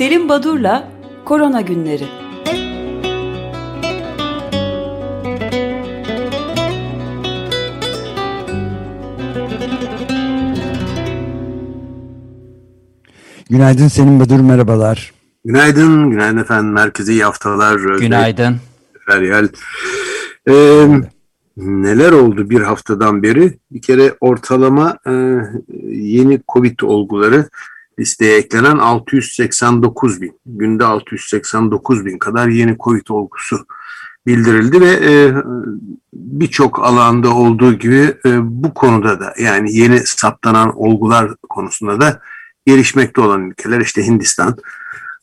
Selim Badur'la Korona Günleri Günaydın Selim Badur, merhabalar. Günaydın, günaydın efendim. Merkeze iyi haftalar. Günaydın. Feryal. Ee, neler oldu bir haftadan beri? Bir kere ortalama e, yeni Covid olguları listeye eklenen 689 bin. Günde 689 bin kadar yeni Covid olgusu bildirildi ve e, birçok alanda olduğu gibi e, bu konuda da yani yeni saptanan olgular konusunda da gelişmekte olan ülkeler işte Hindistan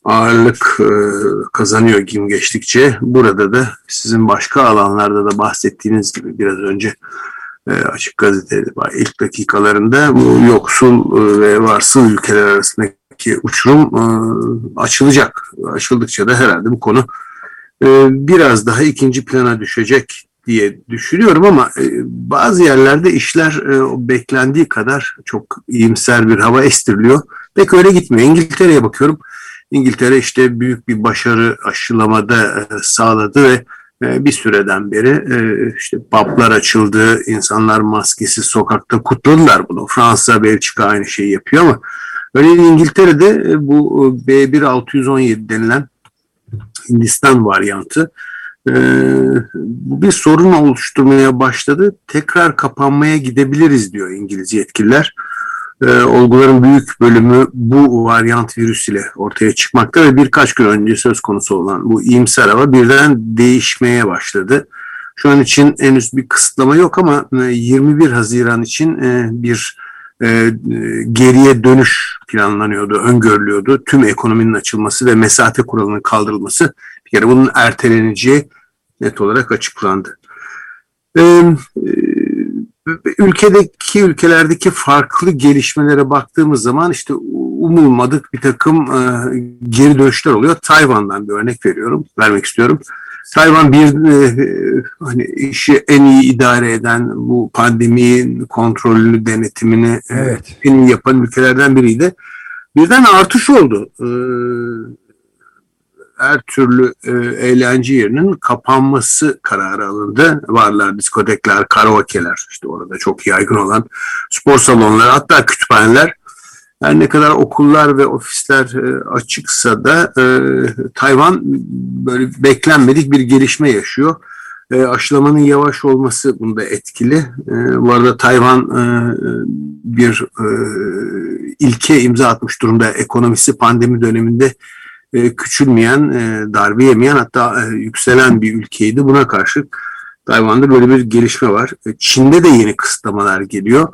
ağırlık e, kazanıyor gün geçtikçe. Burada da sizin başka alanlarda da bahsettiğiniz gibi biraz önce Açık Gazete'de ilk dakikalarında bu yoksul e, ve varsıl ülkeler arasındaki uçurum açılacak. Açıldıkça da herhalde bu konu biraz daha ikinci plana düşecek diye düşünüyorum ama bazı yerlerde işler beklendiği kadar çok iyimser bir hava estiriliyor. Pek öyle gitmiyor. İngiltere'ye bakıyorum. İngiltere işte büyük bir başarı aşılamada e, sağladı ve e, bir süreden beri e, işte publar açıldı, insanlar maskesiz sokakta kutladılar bunu. Fransa, Belçika aynı şeyi yapıyor ama öyle İngiltere'de bu B1617 denilen Hindistan varyantı bir sorun oluşturmaya başladı. Tekrar kapanmaya gidebiliriz diyor İngiliz yetkililer e, olguların büyük bölümü bu varyant virüs ile ortaya çıkmakta ve birkaç gün önce söz konusu olan bu iyimser hava birden değişmeye başladı. Şu an için henüz bir kısıtlama yok ama 21 e, Haziran için e, bir e, geriye dönüş planlanıyordu, öngörülüyordu. Tüm ekonominin açılması ve mesafe kuralının kaldırılması bir kere bunun erteleneceği net olarak açıklandı. Ee, ülkedeki ülkelerdeki farklı gelişmelere baktığımız zaman işte umulmadık bir takım e, geri dönüşler oluyor. Tayvan'dan bir örnek veriyorum, vermek istiyorum. Tayvan bir e, hani işi en iyi idare eden bu pandemi kontrolünü denetimini e, evet. en iyi yapan ülkelerden biriydi. Birden artış oldu. E, her türlü e, eğlence yerinin kapanması kararı alındı. Varlar diskotekler, karaokeler işte orada çok yaygın olan spor salonları hatta kütüphaneler her ne kadar okullar ve ofisler e, açıksa da e, Tayvan böyle beklenmedik bir gelişme yaşıyor. E, aşılamanın yavaş olması bunda etkili. E, bu arada Tayvan e, bir e, ilke imza atmış durumda. Ekonomisi pandemi döneminde e, küçülmeyen, e, darbe yemeyen hatta e, yükselen bir ülkeydi. Buna karşı Tayvan'da böyle bir gelişme var. E, Çin'de de yeni kısıtlamalar geliyor.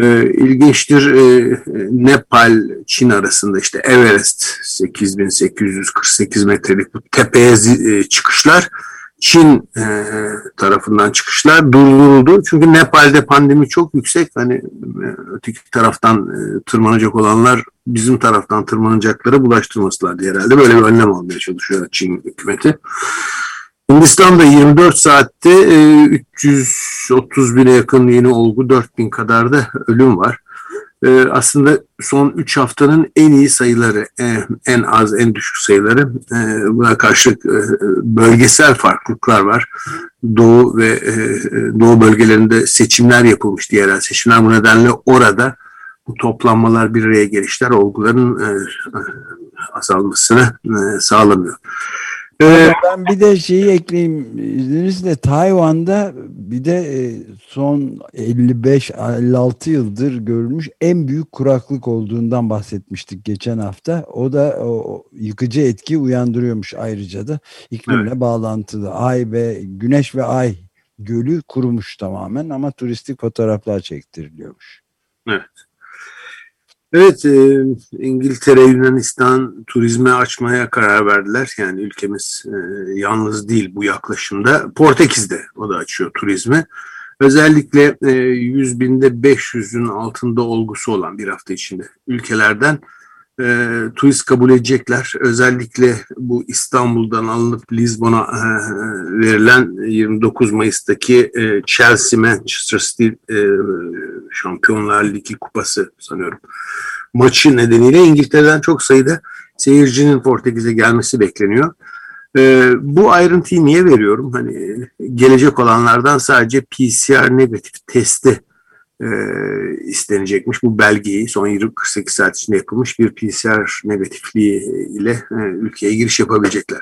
E, ilginçtir e, Nepal, Çin arasında işte Everest 8848 metrelik bu tepeye e, çıkışlar Çin e, tarafından çıkışlar durduruldu. Çünkü Nepal'de pandemi çok yüksek. Hani e, öteki taraftan e, tırmanacak olanlar bizim taraftan tırmanacaklara bulaştırmasılar diye herhalde böyle bir önlem almaya çalışıyor Çin hükümeti. Hindistan'da 24 saatte e, 330 bine yakın yeni olgu, 4 bin kadar da ölüm var. Ee, aslında son 3 haftanın en iyi sayıları, e, en az en düşük sayıları. E, buna karşılık e, bölgesel farklılıklar var. Doğu ve Doğu bölgelerinde seçimler yapılmış yerel seçimler. Bu nedenle orada bu toplanmalar bir araya gelişler olguların azalmasını sağlamıyor. Ee, ben bir de şeyi ekleyeyim izninizle Tayvan'da bir de e, son 55-56 yıldır görülmüş en büyük kuraklık olduğundan bahsetmiştik geçen hafta. O da o yıkıcı etki uyandırıyormuş ayrıca da iklimle evet. bağlantılı. Ay ve güneş ve ay gölü kurumuş tamamen ama turistik fotoğraflar çektiriliyormuş. Evet. Evet, e, İngiltere, Yunanistan turizme açmaya karar verdiler. Yani ülkemiz e, yalnız değil bu yaklaşımda. Portekiz'de o da açıyor turizmi. Özellikle e, 100 binde 500'ün altında olgusu olan bir hafta içinde ülkelerden e, turist kabul edecekler. Özellikle bu İstanbul'dan alınıp Lizbon'a e, verilen 29 Mayıs'taki e, Chelsea Manchester City e, Şampiyonlar Ligi kupası sanıyorum. Maçı nedeniyle İngiltere'den çok sayıda seyircinin Portekiz'e gelmesi bekleniyor. bu ayrıntıyı niye veriyorum? Hani gelecek olanlardan sadece PCR negatif testi e, istenecekmiş. Bu belgeyi son 48 saat içinde yapılmış bir PCR negatifliği ile e, ülkeye giriş yapabilecekler.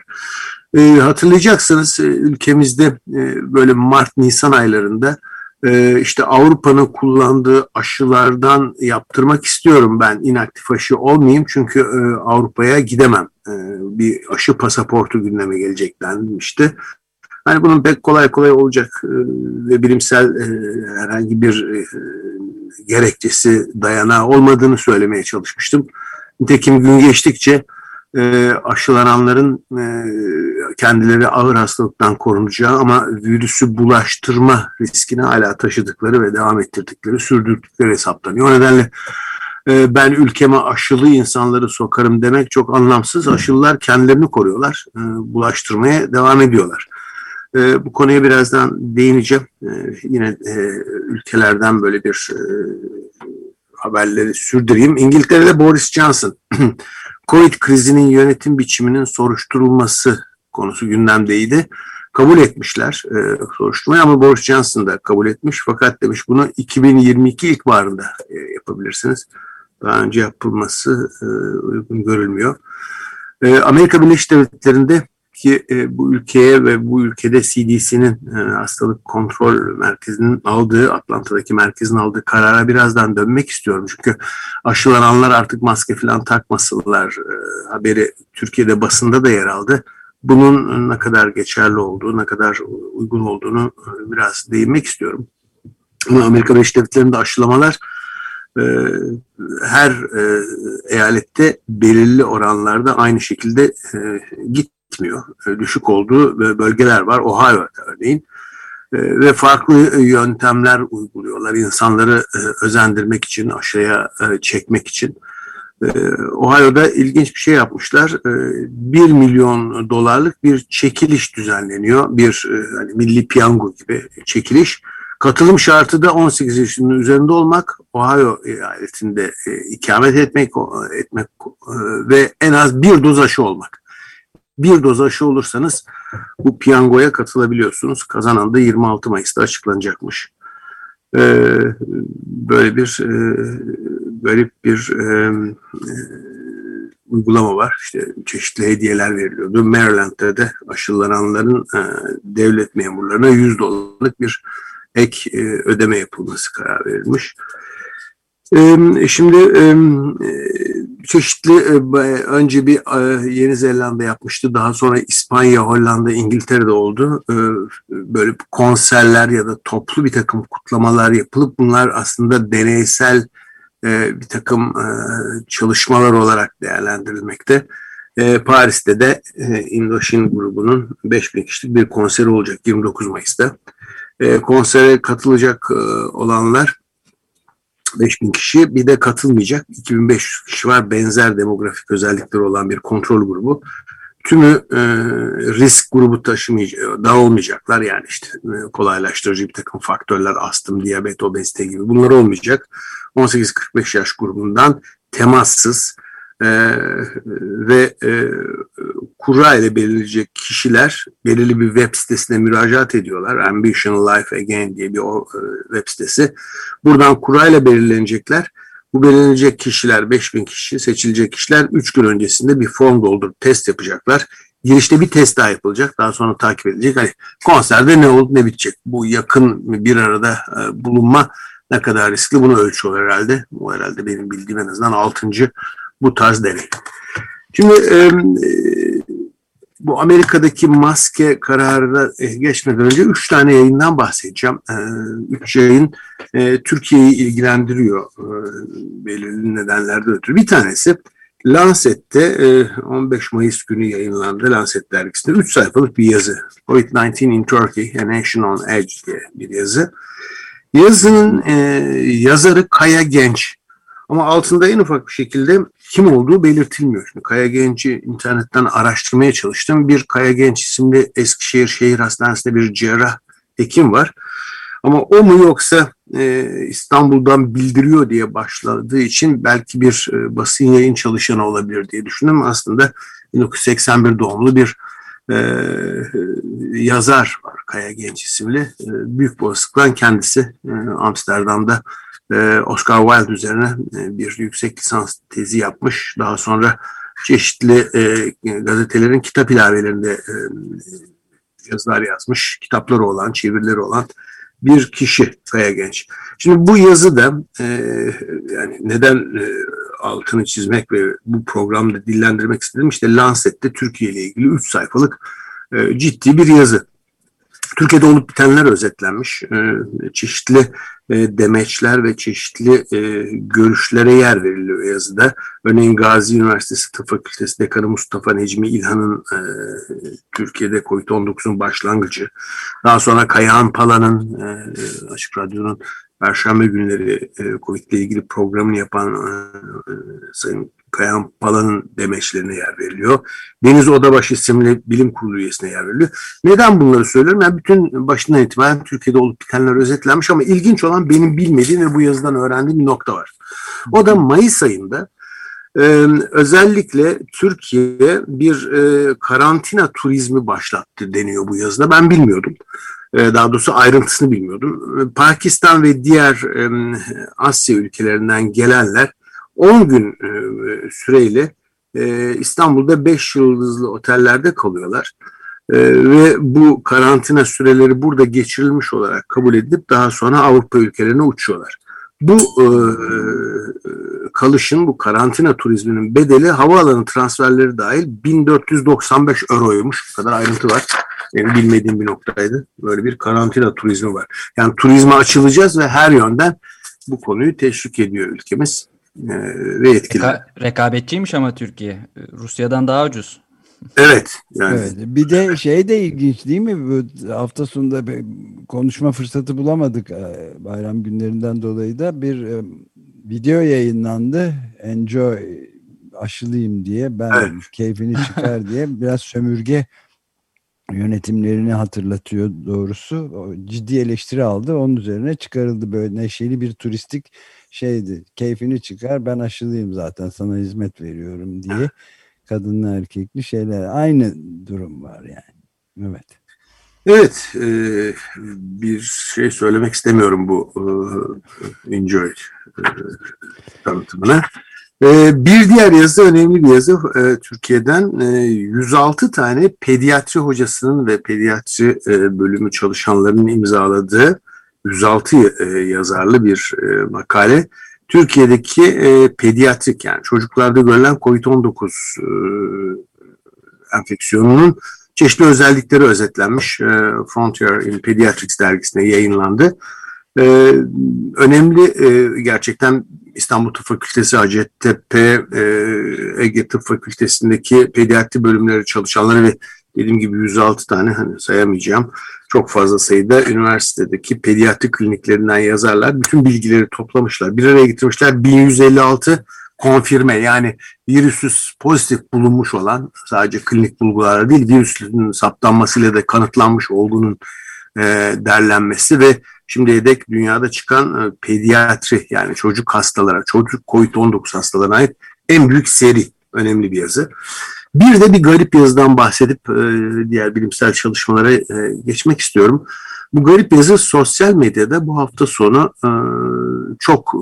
E, hatırlayacaksınız ülkemizde e, böyle Mart-Nisan aylarında e, işte Avrupa'nın kullandığı aşılardan yaptırmak istiyorum ben inaktif aşı olmayayım çünkü e, Avrupa'ya gidemem. E, bir aşı pasaportu gündeme gelecek denmişti. Hani bunun pek kolay kolay olacak e, ve bilimsel e, herhangi bir e, gerekçesi dayanağı olmadığını söylemeye çalışmıştım. Nitekim gün geçtikçe aşılananların kendileri ağır hastalıktan korunacağı ama virüsü bulaştırma riskini hala taşıdıkları ve devam ettirdikleri, sürdürdükleri hesaplanıyor. O nedenle ben ülkeme aşılı insanları sokarım demek çok anlamsız. Aşılılar kendilerini koruyorlar, bulaştırmaya devam ediyorlar. E, bu konuya birazdan değineceğim. E, yine e, ülkelerden böyle bir e, haberleri sürdüreyim. İngiltere'de Boris Johnson, Covid krizinin yönetim biçiminin soruşturulması konusu gündemdeydi. Kabul etmişler e, soruşturmayı ama Boris Johnson da kabul etmiş. Fakat demiş bunu 2022 ilkbaharında e, yapabilirsiniz. Daha önce yapılması e, uygun görülmüyor. E, Amerika Birleşik Devletleri'nde ki e, bu ülkeye ve bu ülkede CDC'nin e, hastalık kontrol merkezinin aldığı, Atlanta'daki merkezin aldığı karara birazdan dönmek istiyorum. Çünkü aşılananlar artık maske falan takmasınlar e, haberi Türkiye'de basında da yer aldı. Bunun ne kadar geçerli olduğu, ne kadar uygun olduğunu e, biraz değinmek istiyorum. Ama Amerika Birleşik Devletleri'nde aşılamalar e, her e, eyalette belirli oranlarda aynı şekilde git gitmiyor. Düşük olduğu bölgeler var. Ohio'da örneğin. Ve farklı yöntemler uyguluyorlar. insanları özendirmek için, aşağıya çekmek için. Ohio'da ilginç bir şey yapmışlar. 1 milyon dolarlık bir çekiliş düzenleniyor. Bir hani milli piyango gibi çekiliş. Katılım şartı da 18 yaşının üzerinde olmak, Ohio eyaletinde ikamet etmek, etmek ve en az bir doz aşı olmak bir doz aşı olursanız bu piyangoya katılabiliyorsunuz. Kazanan da 26 Mayıs'ta açıklanacakmış. Ee, böyle bir böyle bir e, e, uygulama var. İşte çeşitli hediyeler veriliyordu. Maryland'da da aşılananların e, devlet memurlarına 100 dolarlık bir ek e, ödeme yapılması karar verilmiş. E, şimdi e, çeşitli e, önce bir e, Yeni Zelanda yapmıştı. Daha sonra İspanya, Hollanda, İngiltere'de oldu. E, böyle konserler ya da toplu bir takım kutlamalar yapılıp bunlar aslında deneysel bir takım çalışmalar olarak değerlendirilmekte. Paris'te de Indochine grubunun 5000 kişilik bir konseri olacak 29 Mayıs'ta. Konsere katılacak olanlar 5000 kişi bir de katılmayacak 2500 kişi var benzer demografik özellikleri olan bir kontrol grubu. Tümü e, risk grubu taşımayacak, dağılmayacaklar yani işte e, kolaylaştırıcı bir takım faktörler astım, diyabet, obezite gibi bunlar olmayacak. 18-45 yaş grubundan temassız e, ve e, kura ile belirleyecek kişiler belirli bir web sitesine müracaat ediyorlar. Ambition Life Again diye bir o, e, web sitesi. Buradan kura ile belirlenecekler. Bu belirlenecek kişiler 5000 kişi seçilecek kişiler 3 gün öncesinde bir form doldurup test yapacaklar. Girişte bir test daha yapılacak. Daha sonra takip edilecek. Hani konserde ne oldu ne bitecek. Bu yakın bir arada e, bulunma ne kadar riskli bunu ölçüyor herhalde. Bu herhalde benim bildiğim en azından 6 bu tarz deney. Şimdi e, bu Amerika'daki maske kararına geçmeden önce üç tane yayından bahsedeceğim. E, üç yayın e, Türkiye'yi ilgilendiriyor belirli nedenlerden ötürü. Bir tanesi Lancet'te e, 15 Mayıs günü yayınlandı Lancet dergisinde. Üç sayfalık bir yazı. COVID-19 in Turkey, A Nation on Edge diye bir yazı. Yazının yazarı Kaya Genç. Ama altında en ufak bir şekilde kim olduğu belirtilmiyor. Şimdi Kaya Genç'i internetten araştırmaya çalıştım. Bir Kaya Genç isimli Eskişehir Şehir Hastanesi'nde bir cerrah hekim var. Ama o mu yoksa e, İstanbul'dan bildiriyor diye başladığı için belki bir e, basın yayın çalışanı olabilir diye düşündüm. Aslında 1981 doğumlu bir e, yazar var Kaya Genç isimli. E, büyük olasılıkla kendisi e, Amsterdam'da e, Oscar Wilde üzerine e, bir yüksek lisans tezi yapmış. Daha sonra çeşitli e, gazetelerin kitap ilavelerinde e, yazılar yazmış. Kitapları olan, çevirileri olan bir kişi Kaya Genç. Şimdi bu yazı da e, yani neden e, altını çizmek ve bu programda dillendirmek istedim. İşte Lancet'te Türkiye ile ilgili 3 sayfalık e, ciddi bir yazı. Türkiye'de olup bitenler özetlenmiş. E, çeşitli e, demeçler ve çeşitli e, görüşlere yer veriliyor yazıda. Örneğin Gazi Üniversitesi Tıp Fakültesi Dekanı Mustafa Necmi İlhan'ın e, Türkiye'de COVID-19'un başlangıcı. Daha sonra Kayahan Pala'nın e, Açık Radyo'nun Perşembe günleri e, Covid ile ilgili programını yapan e, e, Sayın Kayan Pala'nın demeçlerine yer veriliyor. Deniz Odabaşı isimli bilim kurulu üyesine yer veriliyor. Neden bunları söylüyorum? Yani bütün başından itibaren Türkiye'de olup bitenler özetlenmiş ama ilginç olan benim bilmediğim ve bu yazıdan öğrendiğim bir nokta var. O da Mayıs ayında ee, özellikle Türkiye bir e, karantina turizmi başlattı deniyor bu yazıda. Ben bilmiyordum. Ee, daha doğrusu ayrıntısını bilmiyordum. Pakistan ve diğer Asya ülkelerinden gelenler 10 gün e, süreyle e, İstanbul'da 5 yıldızlı otellerde kalıyorlar. E, ve bu karantina süreleri burada geçirilmiş olarak kabul edilip daha sonra Avrupa ülkelerine uçuyorlar. Bu e, kalışın, bu karantina turizminin bedeli havaalanı transferleri dahil 1495 euroymuş. Bu kadar ayrıntı var. Bilmediğim bir noktaydı. Böyle bir karantina turizmi var. Yani turizme açılacağız ve her yönden bu konuyu teşvik ediyor ülkemiz e, ve etkili. Reka rekabetçiymiş ama Türkiye. Rusya'dan daha ucuz. Evet. Yani. evet. Bir de şey de ilginç değil mi? Bu hafta sonunda bir konuşma fırsatı bulamadık e, bayram günlerinden dolayı da bir e, video yayınlandı. Enjoy aşılıyım diye ben evet. keyfini çıkar diye biraz sömürge yönetimlerini hatırlatıyor doğrusu. Ciddi eleştiri aldı. Onun üzerine çıkarıldı böyle neşeli bir turistik şeydi. Keyfini çıkar ben aşılıyım zaten sana hizmet veriyorum diye. Kadınlı erkekli şeyler. Aynı durum var yani. Evet. Evet, e, bir şey söylemek istemiyorum bu e, Enjoy e, tanıtımına. E, bir diğer yazı, önemli bir yazı e, Türkiye'den e, 106 tane pediatri hocasının ve pediatri e, bölümü çalışanlarının imzaladığı 106 e, yazarlı bir e, makale. Türkiye'deki e, pediatrik yani çocuklarda görülen COVID-19 e, enfeksiyonunun çeşitli özellikleri özetlenmiş. E, Frontier in Pediatrics dergisine yayınlandı. E, önemli e, gerçekten İstanbul Tıp Fakültesi, Hacettepe, e, Ege Tıp Fakültesi'ndeki pediatri bölümleri çalışanları ve dediğim gibi 106 tane hani sayamayacağım çok fazla sayıda üniversitedeki pediatri kliniklerinden yazarlar. Bütün bilgileri toplamışlar. Bir araya getirmişler. 1156 konfirme yani virüsüz pozitif bulunmuş olan sadece klinik bulgular değil virüsün saptanmasıyla da kanıtlanmış olduğunun e, derlenmesi ve şimdiye dek dünyada çıkan e, pediatri yani çocuk hastalara, çocuk COVID-19 hastalarına ait en büyük seri önemli bir yazı. Bir de bir garip yazıdan bahsedip e, diğer bilimsel çalışmalara e, geçmek istiyorum. Bu garip yazı sosyal medyada bu hafta sonu e, çok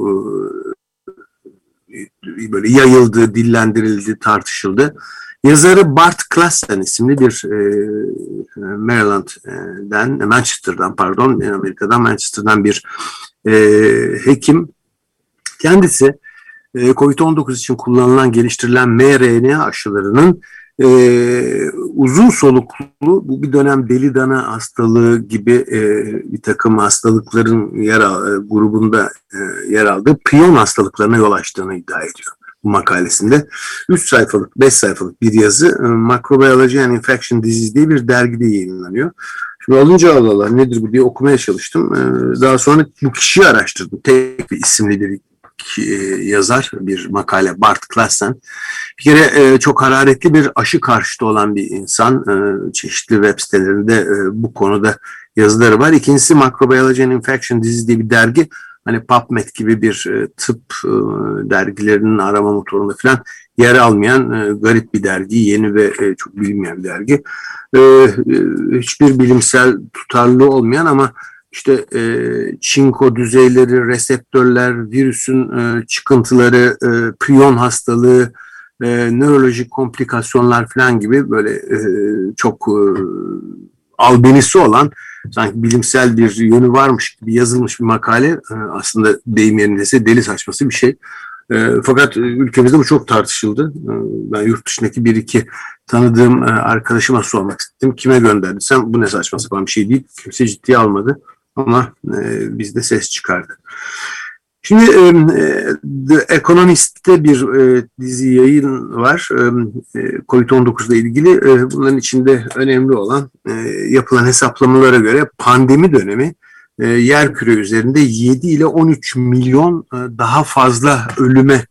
böyle yayıldı, dillendirildi, tartışıldı. Yazarı Bart Klassen isimli bir Maryland'den, Manchester'dan pardon, Amerika'dan Manchester'dan bir hekim. Kendisi e, COVID-19 için kullanılan geliştirilen mRNA aşılarının e, uzun soluklu bu bir dönem deli dana hastalığı gibi e, bir takım hastalıkların yer e, grubunda e, yer aldığı priyon hastalıklarına yol açtığını iddia ediyor makalesinde. 3 sayfalık, 5 sayfalık bir yazı e, Microbiology and Infection Disease diye bir dergide yayınlanıyor. Şimdi alınca Allah nedir bu diye okumaya çalıştım. E, daha sonra bu kişiyi araştırdım. Tek bir isimli bir e, yazar bir makale Bart Klassen. Bir kere çok hararetli bir aşı karşıtı olan bir insan. Çeşitli web sitelerinde bu konuda yazıları var. İkincisi Microbiology and Infection Disease diye bir dergi. Hani PubMed gibi bir e, tıp e, dergilerinin arama motorunda falan yer almayan e, garip bir dergi. Yeni ve çok bilinmeyen bir dergi. Hiçbir bilimsel tutarlı olmayan ama işte çinko düzeyleri, reseptörler, virüsün çıkıntıları, e, priyon hastalığı, nörolojik komplikasyonlar falan gibi böyle çok e, albenisi olan sanki bilimsel bir yönü varmış gibi yazılmış bir makale e, aslında deyim yerindeyse deli saçması bir şey. E, fakat ülkemizde bu çok tartışıldı. E, ben yurt dışındaki bir iki tanıdığım e, arkadaşıma sormak istedim. Kime gönderdiysem bu ne saçma sapan bir şey değil. Kimse ciddiye almadı ama e, bizde ses çıkardı. Şimdi e, The Economist'te bir e, dizi yayın var. E, Covid-19 ile ilgili. Bunların içinde önemli olan yapılan hesaplamalara göre pandemi dönemi yer küre üzerinde 7 ile 13 milyon daha fazla ölüme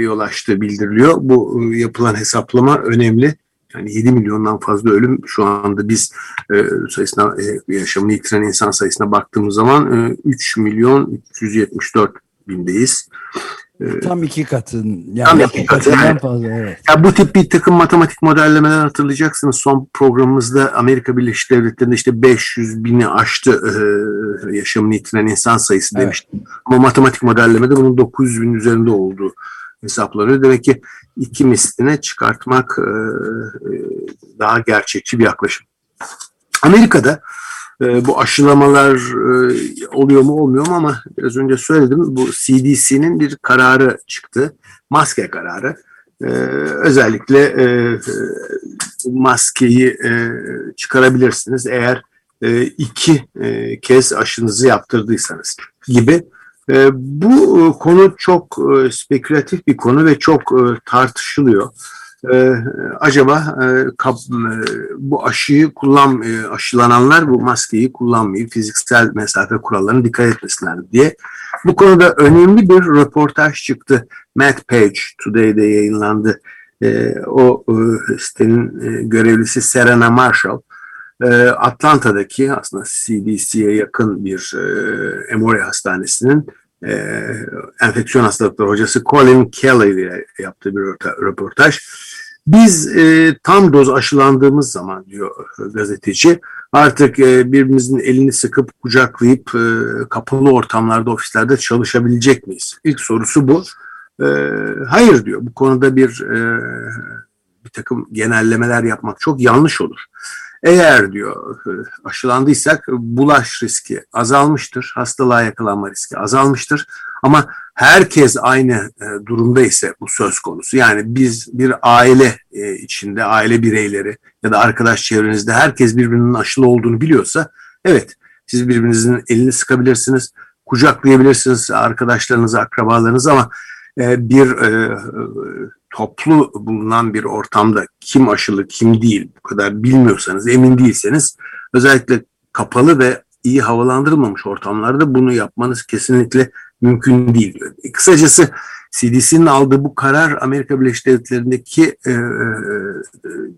yol açtığı bildiriliyor. Bu yapılan hesaplama önemli. Yani 7 milyondan fazla ölüm şu anda biz e, sayısına e, yaşamını yitiren insan sayısına baktığımız zaman e, 3 milyon 374 bindeyiz. E, tam iki katın. Yani tam iki katı. Yani. Fazla, evet. Ya bu tip bir takım matematik modellemeler hatırlayacaksınız. Son programımızda Amerika Birleşik Devletleri'nde işte 500 bini aştı e, yaşamını yitiren insan sayısı evet. demiştim. Ama matematik modellemede bunun 900 bin üzerinde olduğu hesaplanıyor. Demek ki iki misline çıkartmak e, daha gerçekçi bir yaklaşım. Amerika'da e, bu aşılamalar e, oluyor mu olmuyor mu ama biraz önce söyledim bu CDC'nin bir kararı çıktı. Maske kararı. Özellikle maskeyi çıkarabilirsiniz eğer iki kez aşınızı yaptırdıysanız gibi e, bu e, konu çok e, spekülatif bir konu ve çok tartışılıyor. acaba bu aşıyı kullan aşılananlar bu maskeyi kullanmayı fiziksel mesafe kurallarına dikkat etmesinler diye. Bu konuda önemli bir röportaj çıktı. Matt Page Today'de yayınlandı. o sitenin görevlisi Serena Marshall Atlanta'daki aslında CDC'ye yakın bir Emory Hastanesi'nin e, enfeksiyon hastalıkları hocası Colin Kelly ile yaptığı bir röportaj. Biz e, tam doz aşılandığımız zaman diyor gazeteci artık e, birbirimizin elini sıkıp kucaklayıp e, kapalı ortamlarda ofislerde çalışabilecek miyiz? İlk sorusu bu. E, hayır diyor bu konuda bir e, bir takım genellemeler yapmak çok yanlış olur. Eğer diyor aşılandıysak bulaş riski azalmıştır, hastalığa yakalanma riski azalmıştır. Ama herkes aynı e, durumda ise bu söz konusu. Yani biz bir aile e, içinde, aile bireyleri ya da arkadaş çevrenizde herkes birbirinin aşılı olduğunu biliyorsa evet siz birbirinizin elini sıkabilirsiniz, kucaklayabilirsiniz arkadaşlarınızı, akrabalarınızı ama e, bir toplu bulunan bir ortamda kim aşılı kim değil bu kadar bilmiyorsanız emin değilseniz özellikle kapalı ve iyi havalandırılmamış ortamlarda bunu yapmanız kesinlikle mümkün değil diyor. Kısacası CDC'nin aldığı bu karar Amerika Birleşik Devletleri'ndeki e, e,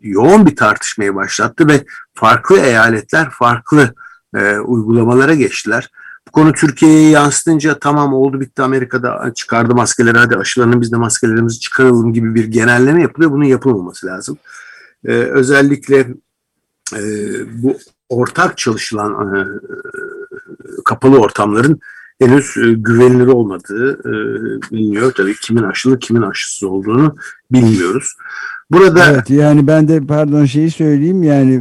yoğun bir tartışmayı başlattı ve farklı eyaletler farklı e, uygulamalara geçtiler. Bu konu Türkiye'ye yansıtınca tamam oldu bitti Amerika'da çıkardı maskeleri hadi aşılanın biz de maskelerimizi çıkaralım gibi bir genelleme yapılıyor. Bunun yapılmaması lazım. Ee, özellikle e, bu ortak çalışılan e, kapalı ortamların henüz e, güvenilir olmadığı e, biliniyor. Tabii kimin aşılı kimin aşısız olduğunu bilmiyoruz. Burada evet, yani ben de pardon şeyi söyleyeyim. Yani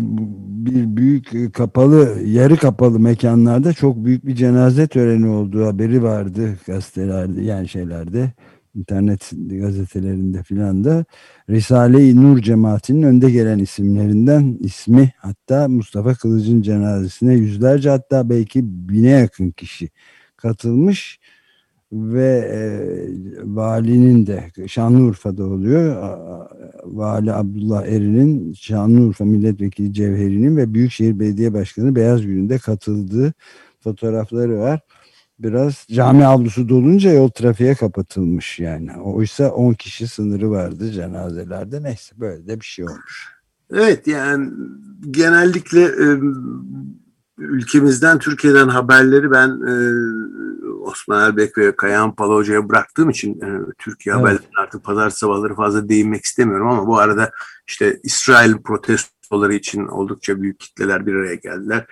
bir büyük e, kapalı yarı kapalı mekanlarda çok büyük bir cenaze töreni olduğu haberi vardı gazetelerde yani şeylerde internet gazetelerinde filan da. Risale-i Nur cemaatinin önde gelen isimlerinden ismi hatta Mustafa Kılıç'ın cenazesine yüzlerce hatta belki bine yakın kişi katılmış ve e, valinin de Şanlıurfa'da oluyor. Vali Abdullah Erin'in Şanlıurfa Milletvekili Cevheri'nin ve Büyükşehir Belediye Başkanı Beyaz Gül'ünde katıldığı fotoğrafları var. Biraz cami avlusu dolunca yol trafiğe kapatılmış yani. Oysa 10 kişi sınırı vardı cenazelerde. Neyse böyle de bir şey olmuş. Evet yani genellikle ülkemizden, Türkiye'den haberleri ben e, Osman Erbek ve Kayahan Pala Hoca'ya bıraktığım için e, Türkiye evet. haberlerine artık pazar sabahları fazla değinmek istemiyorum ama bu arada işte İsrail protestoları için oldukça büyük kitleler bir araya geldiler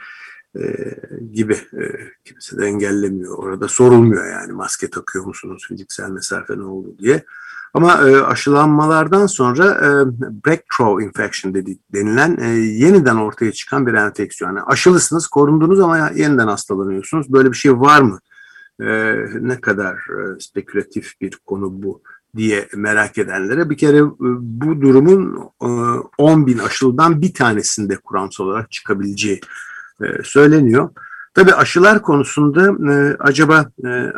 e, gibi e, kimse de engellemiyor. Orada sorulmuyor yani maske takıyor musunuz, fiziksel mesafe ne oldu diye. Ama e, aşılanmalardan sonra breakthrough infection dedi, denilen yeniden ortaya çıkan bir enfeksiyon. Yani aşılısınız, korundunuz ama yeniden hastalanıyorsunuz. Böyle bir şey var mı? Ne kadar spekülatif bir konu bu diye merak edenlere bir kere bu durumun e, 10 bin aşılıdan bir tanesinde kuramsal olarak çıkabileceği söyleniyor. Tabii aşılar konusunda e, acaba e,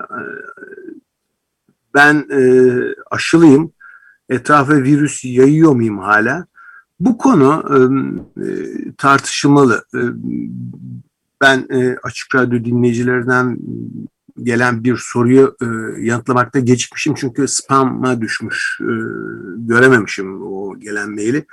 ben e, aşılıyım, etrafa virüs yayıyor muyum hala? Bu konu e, e, tartışılmalı. E, ben e, Açık Radyo dinleyicilerinden gelen bir soruyu e, yanıtlamakta gecikmişim çünkü spam'a düşmüş, e, görememişim o gelen maili.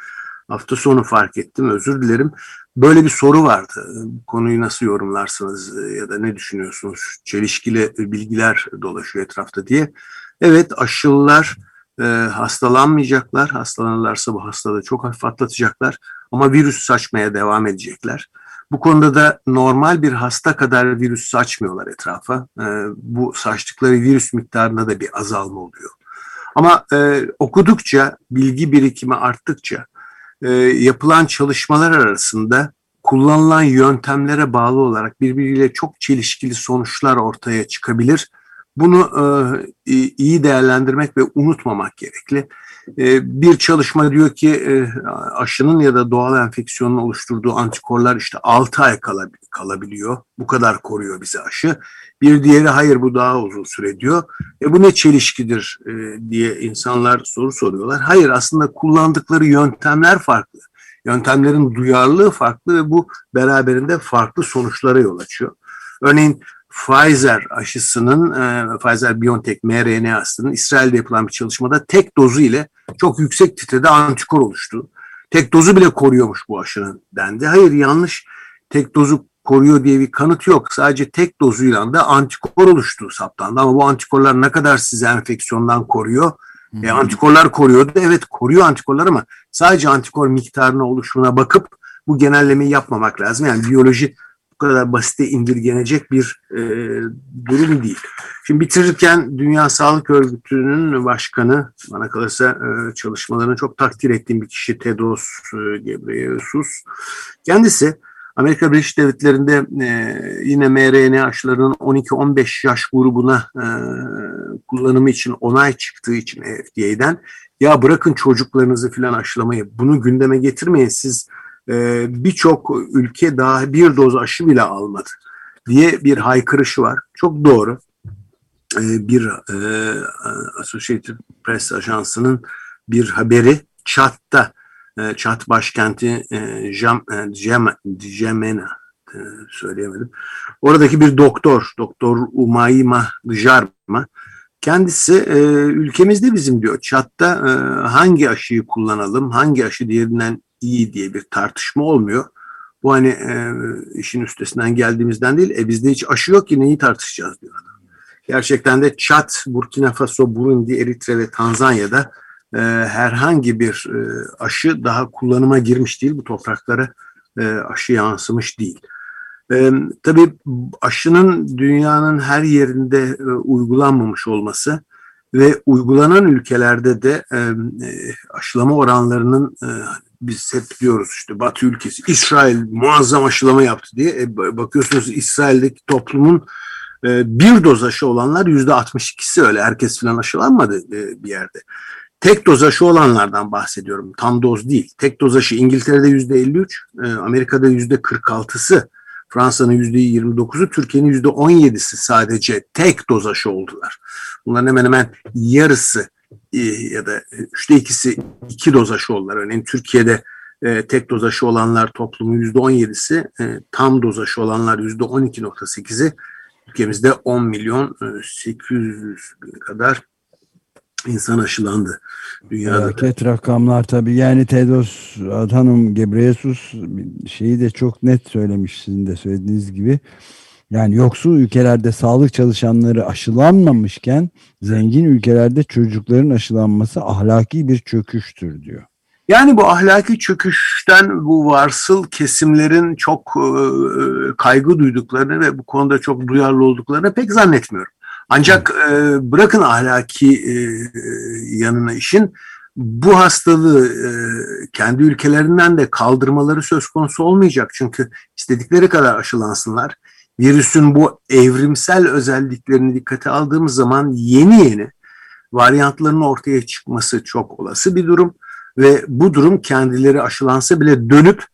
Hafta sonu fark ettim, özür dilerim. Böyle bir soru vardı. Konuyu nasıl yorumlarsınız ya da ne düşünüyorsunuz? Çelişkili bilgiler dolaşıyor etrafta diye. Evet aşılılar e, hastalanmayacaklar. Hastalanırlarsa bu hastalığı çok hafif atlatacaklar. Ama virüs saçmaya devam edecekler. Bu konuda da normal bir hasta kadar virüs saçmıyorlar etrafa. E, bu saçtıkları virüs miktarında da bir azalma oluyor. Ama e, okudukça, bilgi birikimi arttıkça e, yapılan çalışmalar arasında kullanılan yöntemlere bağlı olarak birbiriyle çok çelişkili sonuçlar ortaya çıkabilir bunu e, iyi değerlendirmek ve unutmamak gerekli. E, bir çalışma diyor ki e, aşının ya da doğal enfeksiyonun oluşturduğu antikorlar işte 6 ay kalabiliyor. Bu kadar koruyor bizi aşı. Bir diğeri hayır bu daha uzun süre diyor. E, bu ne çelişkidir e, diye insanlar soru soruyorlar. Hayır aslında kullandıkları yöntemler farklı. Yöntemlerin duyarlılığı farklı ve bu beraberinde farklı sonuçlara yol açıyor. Örneğin Pfizer aşısının, e, Pfizer-BioNTech mRNA İsrail'de yapılan bir çalışmada tek dozu ile çok yüksek titrede antikor oluştu. Tek dozu bile koruyormuş bu aşının dendi. Hayır yanlış. Tek dozu koruyor diye bir kanıt yok. Sadece tek dozuyla da antikor oluştu saptandı. Ama bu antikorlar ne kadar sizi enfeksiyondan koruyor? Hmm. E, antikorlar koruyordu. Evet koruyor antikorlar ama sadece antikor miktarına oluşumuna bakıp bu genellemeyi yapmamak lazım. Yani biyoloji bu kadar basite indirgenecek bir e, durum değil. Şimdi bitirirken Dünya Sağlık Örgütü'nün başkanı, bana kalırsa e, çalışmalarını çok takdir ettiğim bir kişi Tedros e, Ghebreyesus. Kendisi Amerika Birleşik Devletleri'nde e, yine mRNA aşılarının 12-15 yaş grubuna e, kullanımı için onay çıktığı için FDA'den ya bırakın çocuklarınızı filan aşılamayı bunu gündeme getirmeyin siz e, birçok ülke daha bir doz aşı bile almadı diye bir haykırışı var. Çok doğru. E, bir e, Associated Press ajansının bir haberi Çat'ta e, Çat başkenti e, Jam, e, söyleyemedim. Oradaki bir doktor, Doktor Umayma Jarma kendisi ülkemizde bizim diyor Çat'ta hangi aşıyı kullanalım, hangi aşı diğerinden iyi diye bir tartışma olmuyor. Bu hani e, işin üstesinden geldiğimizden değil. E bizde hiç aşı yok ki neyi tartışacağız diyor adam. Gerçekten de Çat, Burkina Faso, Burundi, Eritre ve Tanzanya'da e, herhangi bir e, aşı daha kullanıma girmiş değil. Bu topraklara e, aşı yansımış değil. E, tabii aşının dünyanın her yerinde e, uygulanmamış olması ve uygulanan ülkelerde de e, e aşılama oranlarının e, biz hep diyoruz işte Batı ülkesi İsrail muazzam aşılama yaptı diye e, bakıyorsunuz İsrail'deki toplumun e, bir doz aşı olanlar yüzde 62'si öyle herkes falan aşılanmadı e, bir yerde. Tek doz aşı olanlardan bahsediyorum. Tam doz değil. Tek doz aşı İngiltere'de yüzde 53, e, Amerika'da yüzde 46'sı, Fransa'nın yüzde 29'u, Türkiye'nin yüzde 17'si sadece tek doz aşı oldular. Bunların hemen hemen yarısı ya da üçte ikisi iki doz aşı oldular. Örneğin Türkiye'de e, tek doz aşı olanlar toplumun yüzde on yedisi, e, tam doz aşı olanlar yüzde on iki nokta sekizi. Ülkemizde 10 milyon 800 bin kadar insan aşılandı dünyada. Felaket rakamlar tabii. Yani Tedros Adhanom Ghebreyesus şeyi de çok net söylemiş sizin de söylediğiniz gibi. Yani yoksul ülkelerde sağlık çalışanları aşılanmamışken zengin ülkelerde çocukların aşılanması ahlaki bir çöküştür diyor. Yani bu ahlaki çöküşten bu varsıl kesimlerin çok e, kaygı duyduklarını ve bu konuda çok duyarlı olduklarını pek zannetmiyorum. Ancak e, bırakın ahlaki e, yanına işin bu hastalığı e, kendi ülkelerinden de kaldırmaları söz konusu olmayacak. Çünkü istedikleri kadar aşılansınlar. Virüsün bu evrimsel özelliklerini dikkate aldığımız zaman yeni yeni varyantların ortaya çıkması çok olası bir durum. Ve bu durum kendileri aşılansa bile dönüp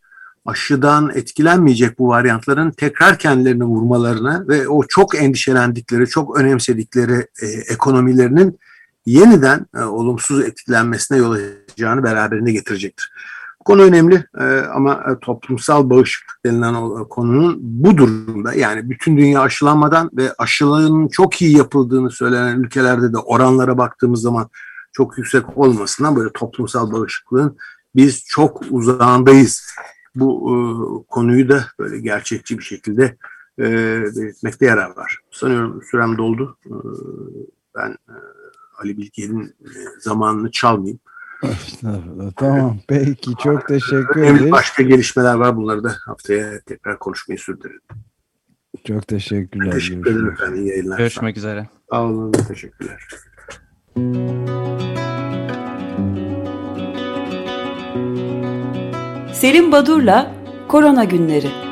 aşıdan etkilenmeyecek bu varyantların tekrar kendilerini vurmalarına ve o çok endişelendikleri, çok önemsedikleri e, ekonomilerinin yeniden e, olumsuz etkilenmesine yol açacağını beraberinde getirecektir. Konu önemli e, ama e, toplumsal bağışıklık denilen o, konunun bu durumda yani bütün dünya aşılanmadan ve aşıların çok iyi yapıldığını söylenen ülkelerde de oranlara baktığımız zaman çok yüksek olmasından böyle toplumsal bağışıklığın biz çok uzağındayız. Bu e, konuyu da böyle gerçekçi bir şekilde e, belirtmekte yarar var. Sanıyorum sürem doldu. E, ben e, Ali Bilge'nin e, zamanını çalmayayım. Tamam peki çok teşekkür ederim. Başka gelişmeler var bunları da haftaya tekrar konuşmayı sürdürelim. Çok teşekkürler. Teşekkür ederim efendim. İyi yayınlar. Görüşmek üzere. Sağ olun. Teşekkürler. Selim Badur'la Korona Günleri